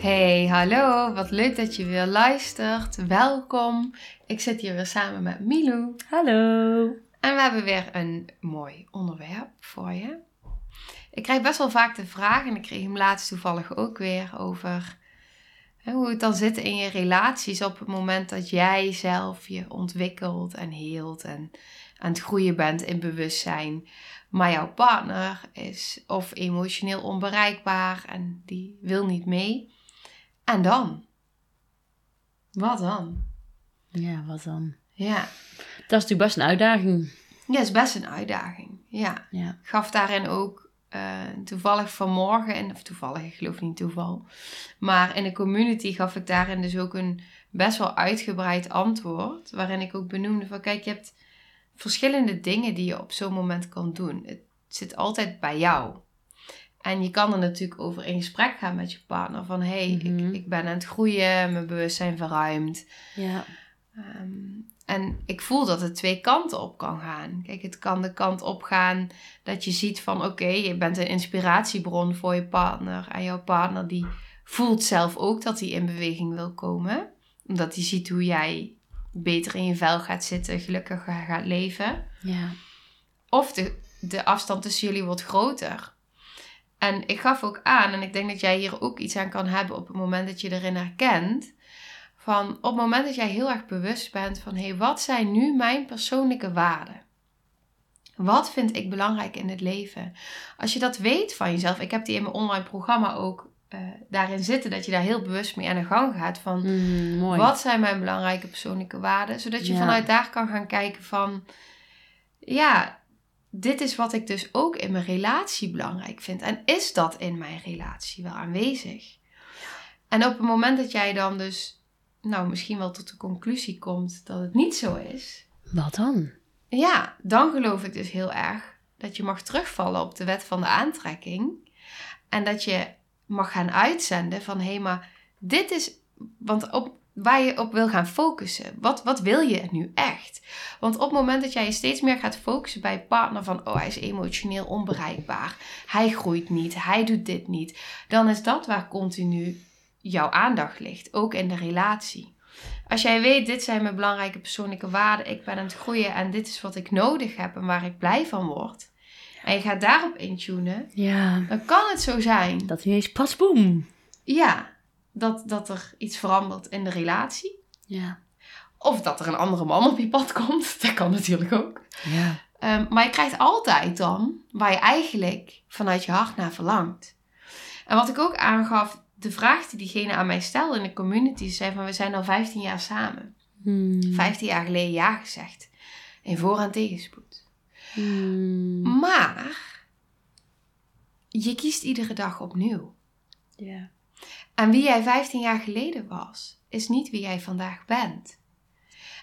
Hey, hallo. Wat leuk dat je weer luistert. Welkom. Ik zit hier weer samen met Milou. Hallo. En we hebben weer een mooi onderwerp voor je. Ik krijg best wel vaak de vraag, en ik kreeg hem laatst toevallig ook weer over hè, hoe het dan zit in je relaties op het moment dat jij zelf je ontwikkelt en heelt en aan het groeien bent in bewustzijn. Maar jouw partner is of emotioneel onbereikbaar en die wil niet mee. En dan? Wat dan? Ja, wat dan? Ja, Dat is natuurlijk best een uitdaging. ja is best een uitdaging. Ja. Gaf daarin ook eh, toevallig vanmorgen, en, of toevallig, ik geloof niet toeval, maar in de community gaf ik daarin dus ook een best wel uitgebreid antwoord, waarin ik ook benoemde van kijk, je hebt verschillende dingen die je op zo'n moment kan doen. Het zit altijd bij jou. En je kan er natuurlijk over in gesprek gaan met je partner van hé, hey, Mhm. ik, ik ben aan het groeien, mijn bewustzijn verruimt. Ja. Ehm, en ik voel dat het twee kanten op kan gaan. Kijk, het kan de kant op gaan dat je ziet van oké, je bent een inspiratiebron voor je partner. En jouw partner die voelt zelf ook dat hij in beweging wil komen. Omdat hij ziet hoe jij beter in je vel gaat zitten, gelukkiger gaat leven. Ja. Of de, de afstand tussen jullie wordt groter. En ik gaf ook aan, en ik denk dat jij hier ook iets aan kan hebben op het moment dat je erin herkent. Van op het moment dat jij heel erg bewust bent van hé, hey, wat zijn nu mijn persoonlijke waarden? Wat vind ik belangrijk in het leven? Als je dat weet van jezelf, ik heb die in mijn online programma ook eh, daarin zitten, dat je daar heel bewust mee aan de gang gaat. Van mooi. wat zijn mijn belangrijke persoonlijke waarden? Zodat je Ja. vanuit daar kan gaan kijken van... Ja, dit is wat ik dus ook in mijn relatie belangrijk vind. En is dat in mijn relatie wel aanwezig? En op het moment dat jij dan dus... Nou, misschien wel tot de conclusie komt dat het niet zo is. Wat dan? Ja, dan geloof ik dus heel erg dat je mag terugvallen op de wet van de aantrekking. En dat je mag gaan uitzenden van hé, maar dit is want op, waar je op wil gaan focussen. Wat, wat wil je nu echt? Want op het moment dat jij je steeds meer gaat focussen bij je partner van oh, hij is emotioneel onbereikbaar. Hij groeit niet, hij doet dit niet. Dan is dat waar continu jouw aandacht ligt, ook in de relatie. Als jij weet, dit zijn mijn belangrijke persoonlijke waarden, ik ben aan het groeien en dit is wat ik nodig heb en waar ik blij van word. En je gaat daarop intunen, Ja. dan kan het zo zijn, Dat ineens pas boem. ja, dat, dat er iets verandert in de relatie. Ja. Of dat er een andere man op je pad komt, dat kan natuurlijk ook. Ja. Ehm, maar je krijgt altijd dan waar je eigenlijk vanuit je hart naar verlangt. En wat ik ook aangaf, de vraag die diegene aan mij stelde in de community, zei van we zijn al 15 jaar samen. Hmm. 15 jaar geleden ja gezegd. In voor- en tegenspoed. Hmm. Maar je kiest iedere dag opnieuw. Ja. En wie jij 15 jaar geleden was, is niet wie jij vandaag bent.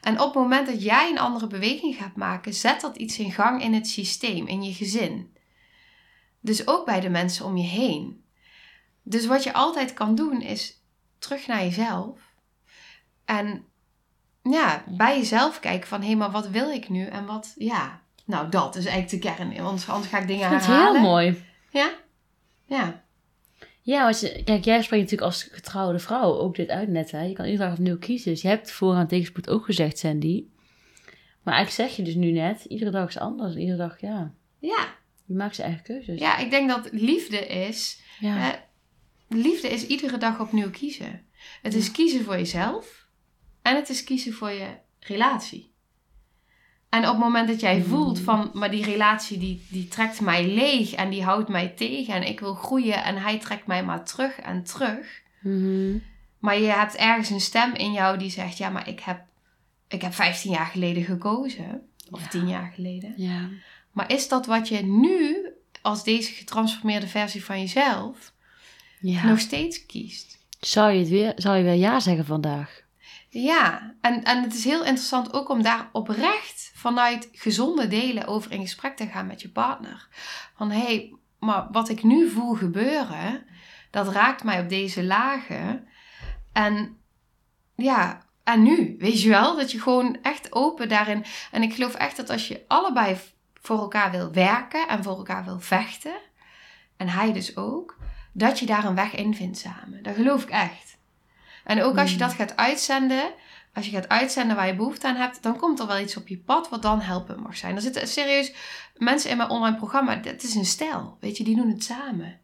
En op het moment dat jij een andere beweging gaat maken, zet dat iets in gang in het systeem, in je gezin. Dus ook bij de mensen om je heen. Dus wat je altijd kan doen is terug naar jezelf. En ja, bij jezelf kijken van hé, maar wat wil ik nu? En wat, ja, nou dat is eigenlijk de kern. Anders, anders ga ik dingen vind het herhalen. heel mooi. Ja? Ja. Ja, want je, kijk, jij spreekt natuurlijk als getrouwde vrouw ook dit uit net. Hè? Je kan iedere dag opnieuw kiezen. Dus je hebt voor aan tegenspoed ook gezegd, Sandy. Maar eigenlijk zeg je dus nu net, iedere dag is anders. Iedere dag, ja, Ja. je maakt zijn eigen keuzes. Ja, ik denk dat liefde is. Ja. Liefde is iedere dag opnieuw kiezen. Het is kiezen voor jezelf en het is kiezen voor je relatie. En op het moment dat jij Mm. voelt van, maar die relatie die, die trekt mij leeg en die houdt mij tegen en ik wil groeien en hij trekt mij maar terug en terug. Mhm. Maar je hebt ergens een stem in jou die zegt, ja, maar ik heb, ik heb 15 jaar geleden gekozen. Of Ja. 10 jaar geleden. ja. Maar is dat wat je nu, als deze getransformeerde versie van jezelf, Ja. nog steeds kiest? Zou je, het weer, zou je weer ja zeggen vandaag? Ja, en, en het is heel interessant ook om daar oprecht vanuit gezonde delen over in gesprek te gaan met je partner. Van hé, hey, maar wat ik nu voel gebeuren, dat raakt mij op deze lagen. En ja, en nu, weet je wel, dat je gewoon echt open daarin. En ik geloof echt dat als je allebei voor elkaar wil werken en voor elkaar wil vechten, en hij dus ook, dat je daar een weg in vindt samen. Dat geloof ik echt. En ook als je dat gaat uitzenden, als je gaat uitzenden waar je behoefte aan hebt, dan komt er wel iets op je pad wat dan helpen mag zijn. Er zitten serieus mensen in mijn online programma, het is een stijl, weet je, die doen het samen.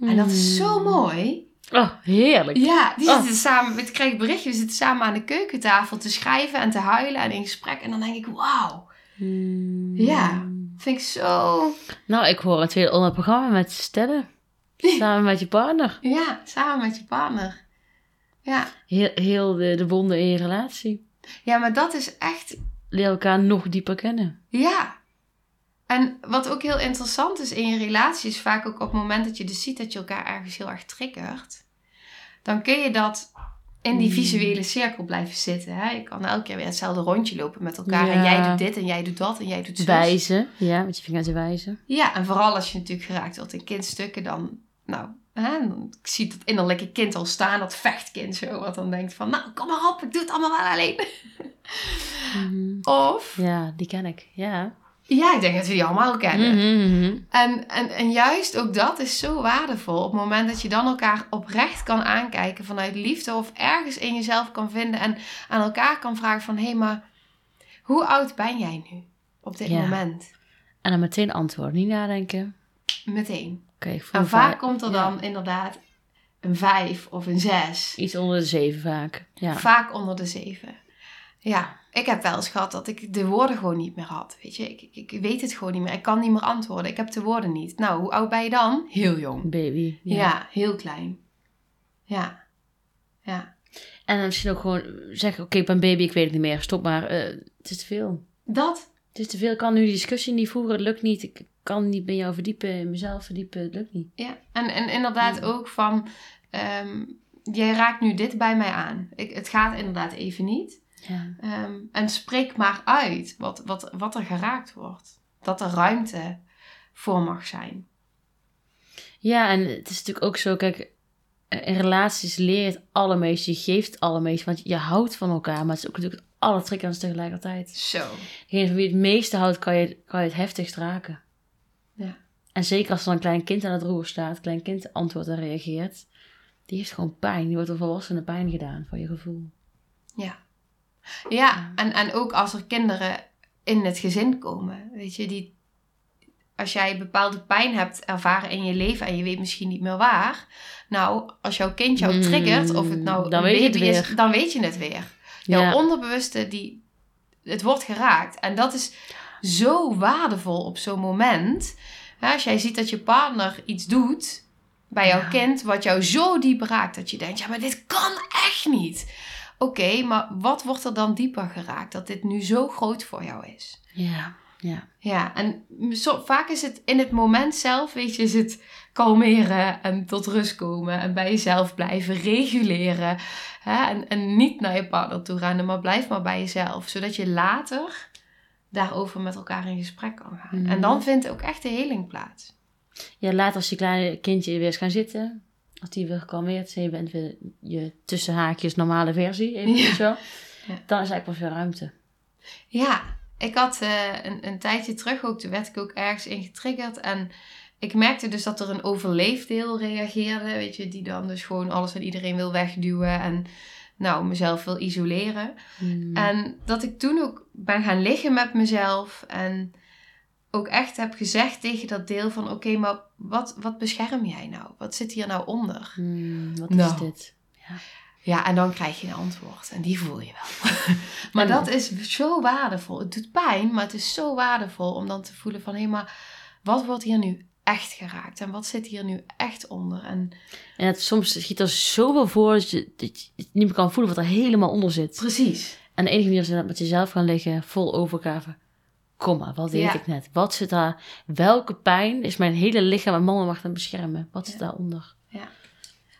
En dat is zo mooi. Oh, heerlijk. Ja, die Oh. zitten samen, ik krijg berichtje, we zitten samen aan de keukentafel te schrijven en te huilen en in gesprek. En dan denk ik, wauw, Hmm. Ja. vind ik zo, Nou, ik hoor het weer onder het programma met stellen. Samen met je partner. ja, samen met je partner. Ja, Heel, heel de, de wonden in je relatie. ja maar dat is echt Leer elkaar nog dieper kennen. Ja. En wat ook heel interessant is in je relatie, is vaak ook op het moment dat je dus ziet dat je elkaar ergens heel erg triggert, dan kun je dat in die Mm. visuele cirkel blijven zitten. Hè? Je kan elke keer weer hetzelfde rondje lopen met elkaar. Ja. En jij doet dit en jij doet dat en jij doet zo. Wijzen. Ja, met je vinger te wijzen. Ja, en vooral als je natuurlijk geraakt wordt in kindstukken, dan, nou, hè, ik zie dat innerlijke kind al staan, dat vechtkind zo, wat dan denkt van, nou, kom maar op, ik doe het allemaal wel alleen. Mhm. Of, Ja, die ken ik. Ja. ja, ik denk dat we die allemaal kennen. Mhm, mhm. En, en, en juist ook dat is zo waardevol. Op het moment dat je dan elkaar oprecht kan aankijken vanuit liefde of ergens in jezelf kan vinden en aan elkaar kan vragen van hé, hey, maar hoe oud ben jij nu op dit Ja. moment? En dan meteen antwoord. Niet nadenken. Meteen. Voel En vaak komt er ja. dan inderdaad een vijf of een zes. iets onder de zeven vaak. Ja. Vaak onder de zeven. Ja, ik heb wel eens gehad dat ik de woorden gewoon niet meer had. Weet je, ik, ik, ik weet het gewoon niet meer. Ik kan niet meer antwoorden. Ik heb de woorden niet. Nou, hoe oud ben je dan? Heel jong. Baby. Ja, heel klein. Ja. Ja. En dan misschien ook gewoon zeggen, oké, ik ben baby, ik weet het niet meer. Stop maar. eh, het is te veel. Dat. Het is te veel. Ik kan nu die discussie niet voeren. Het lukt niet. Ik kan niet bij jou verdiepen, in mezelf verdiepen. Het lukt niet. Ja. En, en inderdaad Ja. ook van, ehm, jij raakt nu dit bij mij aan. Ik, het gaat inderdaad even niet. Ja. Ehm, en spreek maar uit wat, wat, wat er geraakt wordt. Dat er ruimte voor mag zijn. Ja, en het is natuurlijk ook zo, kijk, eh, in relaties leer je het allermeest, je geeft het allermeest, want je houdt van elkaar, maar het is ook natuurlijk het allertriggerendste tegelijkertijd. Zo. Degene van wie het meeste houdt, kan je, kan je het heftigst raken. En zeker als er een klein kind aan het roer staat, een klein kind antwoordt en reageert, die heeft gewoon pijn. Die wordt door volwassenen pijn gedaan voor je gevoel. Ja. Ja, en, en ook als er kinderen in het gezin komen. Weet je, die, als jij bepaalde pijn hebt ervaren in je leven en je weet misschien niet meer waar. Nou, als jouw kind jou Mm, triggert, of het nou dan weet je het is, weer. dan weet je het weer. Jouw Ja. onderbewuste, die, het wordt geraakt. En dat is zo waardevol op zo'n moment. Hè, als jij ziet dat je partner iets doet bij jouw Ja. kind, wat jou zo diep raakt, dat je denkt, ja, maar dit kan echt niet. Oké, maar wat wordt er dan dieper geraakt dat dit nu zo groot voor jou is? Ja, ja. Ja, en zo, vaak is het in het moment zelf, weet je, is het kalmeren en tot rust komen en bij jezelf blijven reguleren. Hè? En, en niet naar je partner toe rennen, maar blijf maar bij jezelf, zodat je later daarover met elkaar in gesprek kan gaan. Mhm. En dan vindt ook echt de heling plaats. Ja, later als je kleine kindje weer eens gaan zitten, als die weer gekalmeerd is en je bent weer je tussen haakjes normale versie, even Ja. zo, Ja. dan is eigenlijk pas weer ruimte. Ja, ik had eh, een, een tijdje terug ook, toen werd ik ook ergens in getriggerd. En ik merkte dus dat er een overleefdeel reageerde, weet je, die dan dus gewoon alles en iedereen wil wegduwen en nou, mezelf wil isoleren. Hmm. En dat ik toen ook ben gaan liggen met mezelf en ook echt heb gezegd tegen dat deel van, oké, maar wat, wat bescherm jij nou? Wat zit hier nou onder? Hmm, wat Nou. is dit? Ja, en dan krijg je een antwoord. En die voel je wel. maar dat is zo waardevol. Het doet pijn, maar het is zo waardevol om dan te voelen van... hé, maar wat wordt hier nu echt geraakt? En wat zit hier nu echt onder? En En het, soms schiet er zoveel voor dat je, dat je niet meer kan voelen wat er helemaal onder zit. precies. En de enige manier is dat met jezelf gaan liggen, vol overgave. Kom maar, wat deed Ja. ik net? Wat zit daar? Welke pijn is mijn hele lichaam en mama mag dan beschermen? Wat zit Ja. daaronder?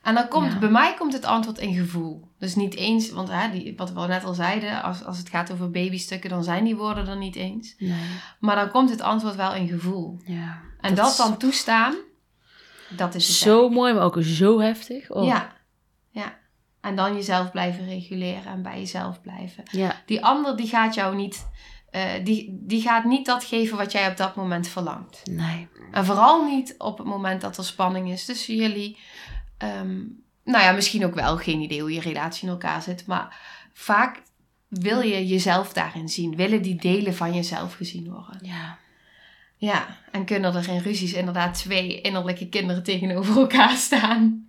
En dan komt, Ja. bij mij komt het antwoord in gevoel. Dus niet eens, want hè, die, wat we net al zeiden, als, als het gaat over babystukken, dan zijn die woorden er niet eens. Nee. Maar dan komt het antwoord wel in gevoel. Ja. En dat, dan toestaan, dat is Zo mooi, maar ook zo heftig. Oh. Ja, ja. En dan jezelf blijven reguleren en bij jezelf blijven. Ja. Die ander die gaat jou niet, eh, die, die gaat niet dat geven wat jij op dat moment verlangt. Nee. En vooral niet op het moment dat er spanning is tussen jullie. Ehm, nou ja, misschien ook wel, geen idee hoe je relatie in elkaar zit. Maar vaak wil je jezelf daarin zien. Willen die delen van jezelf gezien worden. Ja. Ja, en kunnen er in ruzies inderdaad twee innerlijke kinderen tegenover elkaar staan.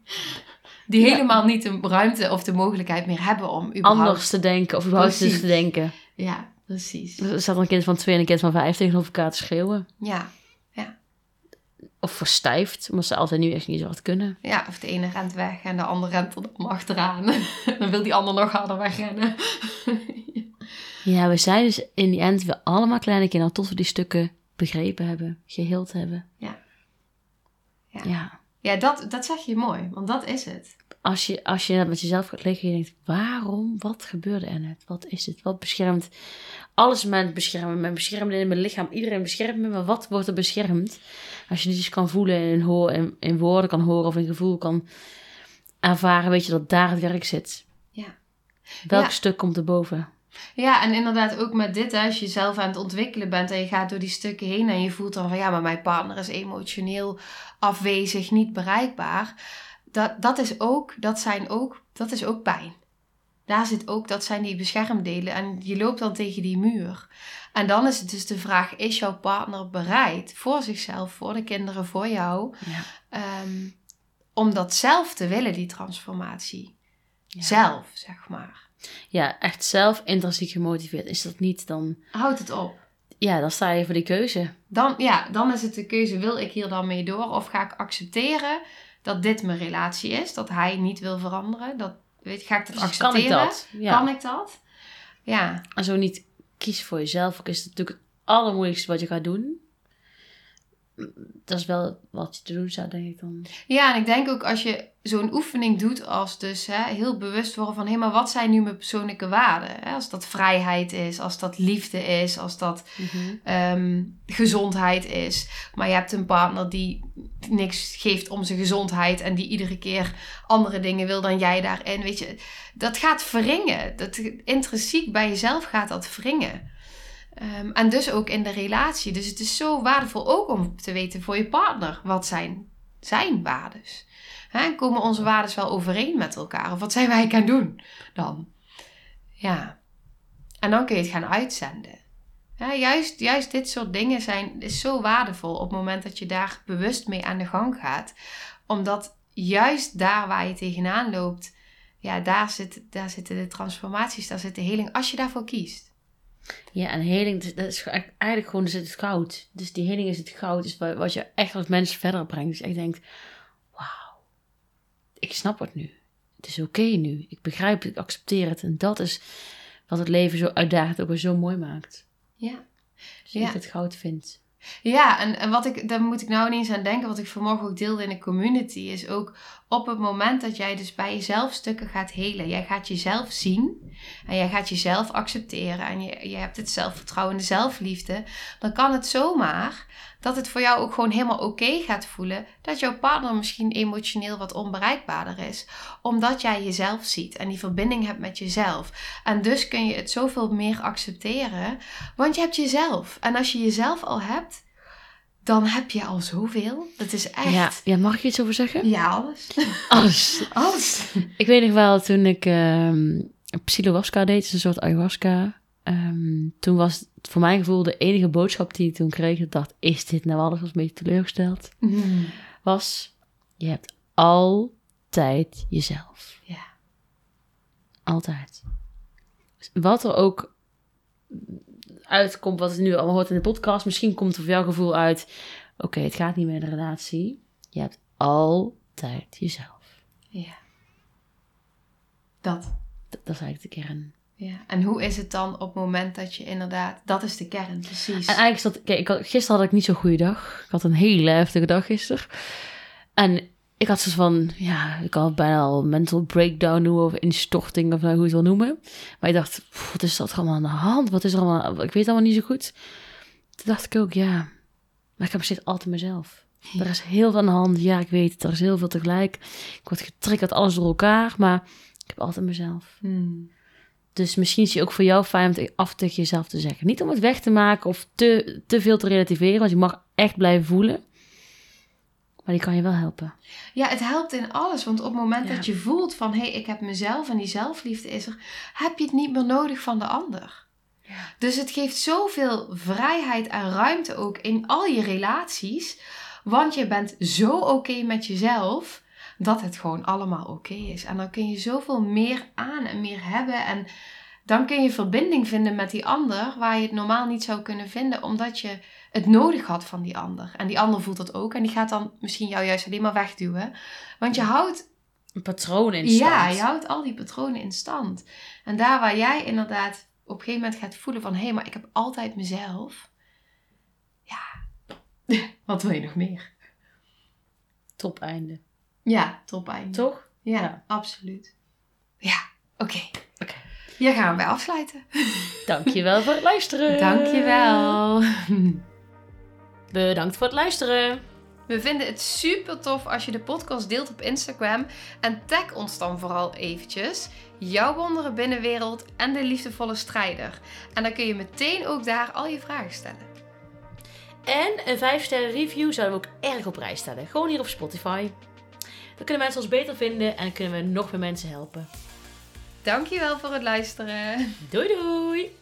Die Ja. helemaal niet de ruimte of de mogelijkheid meer hebben om überhaupt... Anders te denken, of überhaupt Precies. te denken. Ja, precies. Er staat een kind van twee en een kind van vijf tegenover elkaar te schreeuwen. Ja, Of verstijfd, omdat ze altijd nu echt niet zo wat kunnen. ja, of de ene rent weg en de andere rent er dan achteraan. dan wil die ander nog harder wegrennen. Ja, we zijn dus in die end weer allemaal kleine kinderen tot we die stukken begrepen hebben, geheeld hebben. Ja. Ja. ja. ja, dat, dat zeg je mooi, want dat is het. Als je, als je met jezelf gaat liggen en je denkt, waarom? Wat gebeurde er net? Wat is het? Wat beschermt? Alles met beschermen. Mijn beschermde in mijn lichaam. Iedereen beschermt me, maar wat wordt er beschermd? Als je niet eens kan voelen en hoor, in, in woorden kan horen of in gevoel kan ervaren, weet je dat daar het werk zit. Ja. Welk Ja. stuk komt er boven? Ja, en inderdaad ook met dit, hè, als je zelf aan het ontwikkelen bent en je gaat door die stukken heen en je voelt dan van ja, maar mijn partner is emotioneel afwezig, niet bereikbaar. Dat, dat is ook, dat zijn ook, dat is ook pijn. Daar zit ook, dat zijn die beschermdelen en je loopt dan tegen die muur. En dan is het dus de vraag, is jouw partner bereid voor zichzelf, voor de kinderen, voor jou, Ja. ehm, om dat zelf te willen, die transformatie? Ja. Zelf, zeg maar. Ja, echt zelf intrinsiek gemotiveerd. Is dat niet, dan, Houd het op. ja, dan sta je voor die keuze. Dan, ja, dan is het de keuze, wil ik hier dan mee door? Of ga ik accepteren dat dit mijn relatie is? Dat hij niet wil veranderen? Dat, weet, ga ik dat Dus accepteren? kan ik dat? Ja. Kan ik dat? Ja, En zo niet kiezen voor jezelf, ook is het natuurlijk het allermoeilijkste wat je gaat doen. Dat is wel wat je te doen zou, denk ik dan. ja en ik denk ook als je zo'n oefening doet als dus hè, heel bewust worden van... hé, maar wat zijn nu mijn persoonlijke waarden? Hè? Als dat vrijheid is, als dat liefde is, als dat ehm, gezondheid is. Maar je hebt een partner die niks geeft om zijn gezondheid en die iedere keer andere dingen wil dan jij daarin. Weet je, dat gaat wringen. Dat, intrinsiek bij jezelf gaat dat wringen. Ehm, en dus ook in de relatie. Dus het is zo waardevol ook om te weten voor je partner wat zijn zijn waardes. Hè, komen onze waardes wel overeen met elkaar? Of wat zijn wij gaan doen dan? Ja. En dan kun je het gaan uitzenden. Juist, juist dit soort dingen zijn, is zo waardevol op het moment dat je daar bewust mee aan de gang gaat. Omdat juist daar waar je tegenaan loopt, ja, daar, zit, daar zitten de transformaties, daar zit de heling, als je daarvoor kiest. Ja, en heling, dat is eigenlijk gewoon dus het goud. Dus die heling is het goud, is wa- wat je echt als mens verder brengt. Dus echt denkt, wauw, ik snap het nu. Het is oké nu. Ik begrijp het, ik accepteer het. En dat is wat het leven zo uitdagend ook weer zo mooi maakt. Ja. Als je Ja. het goud vindt. Ja, en, en wat ik, daar moet ik nou ineens aan denken, wat ik vanmorgen ook deelde in de community, is ook op het moment dat jij dus bij jezelf stukken gaat helen, jij gaat jezelf zien en jij gaat jezelf accepteren en je, je hebt het zelfvertrouwen en de zelfliefde, dan kan het zomaar dat het voor jou ook gewoon helemaal oké gaat voelen dat jouw partner misschien emotioneel wat onbereikbaarder is, omdat jij jezelf ziet en die verbinding hebt met jezelf. En dus kun je het zoveel meer accepteren, want je hebt jezelf. En als je jezelf al hebt, dan heb je al zoveel. Dat is echt... Ja, ja, mag ik iets over zeggen? Ja, alles. Alles. Alles. Ik weet nog wel, toen ik Psilowaska deed, is een soort ayahuasca. Ehm, toen was het voor mijn gevoel de enige boodschap die ik toen kreeg. Dat ik dacht, is dit nou alles? was een beetje teleurgesteld. Was, je hebt altijd jezelf. Ja. Altijd. Wat er ook uitkomt, wat het nu allemaal hoort in de podcast. Misschien komt er voor jouw gevoel uit, oké, het gaat niet meer in de relatie. Je hebt altijd jezelf. Ja. Dat. Dat, dat is eigenlijk de kern. Ja. En hoe is het dan op het moment dat je inderdaad... Dat is de kern, precies. En eigenlijk is dat... Kijk, ik had, gisteren had ik niet zo'n goede dag. Ik had een hele heftige dag gisteren. En ik had soort van, ja, ik het bijna al mental breakdown noemen of instorting of nou, hoe je het wil noemen. Maar ik dacht, pff, wat is dat allemaal aan de hand? Wat is er allemaal, ik weet het allemaal niet zo goed. Toen dacht ik ook, ja, maar ik heb steeds altijd mezelf. Er is heel veel aan de hand, ja, ik weet het, er is heel veel tegelijk. Ik word getriggerd, alles door elkaar, maar ik heb altijd mezelf. Hmm. Dus misschien is het ook voor jou fijn om het af tegen jezelf te zeggen. Niet om het weg te maken of te, te veel te relativeren, want je mag echt blijven voelen. Maar die kan je wel helpen. Ja, het helpt in alles. Want op het moment Ja. dat je voelt van... hé, hey, ik heb mezelf en die zelfliefde is er... heb je het niet meer nodig van de ander. Ja. Dus het geeft zoveel vrijheid en ruimte ook in al je relaties. Want je bent zo oké met jezelf... dat het gewoon allemaal oké is. En dan kun je zoveel meer aan en meer hebben. En dan kun je verbinding vinden met die ander... waar je het normaal niet zou kunnen vinden... omdat je het nodig had van die ander. En die ander voelt dat ook. En die gaat dan misschien jou juist alleen maar wegduwen. Want je houdt, Een patroon in ja, stand. je houdt al die patronen in stand. En daar waar jij inderdaad op een gegeven moment gaat voelen van... hé, hey, maar ik heb altijd mezelf. Ja, wat wil je nog meer? Top einde. Ja, top. Toch? Ja, Ja. absoluut. Ja, oké. Oké. Hier gaan we bij afsluiten. Dankjewel voor het luisteren. Dankjewel. Bedankt voor het luisteren. We vinden het super tof als je de podcast deelt op Instagram. En tag ons dan vooral eventjes. Jouw wondere binnenwereld en de liefdevolle strijder. En dan kun je meteen ook daar al je vragen stellen. En een 5 sterren review zouden we ook erg op prijs stellen. Gewoon hier op Spotify. Dan kunnen mensen ons beter vinden en kunnen we nog meer mensen helpen. Dankjewel voor het luisteren. Doei doei!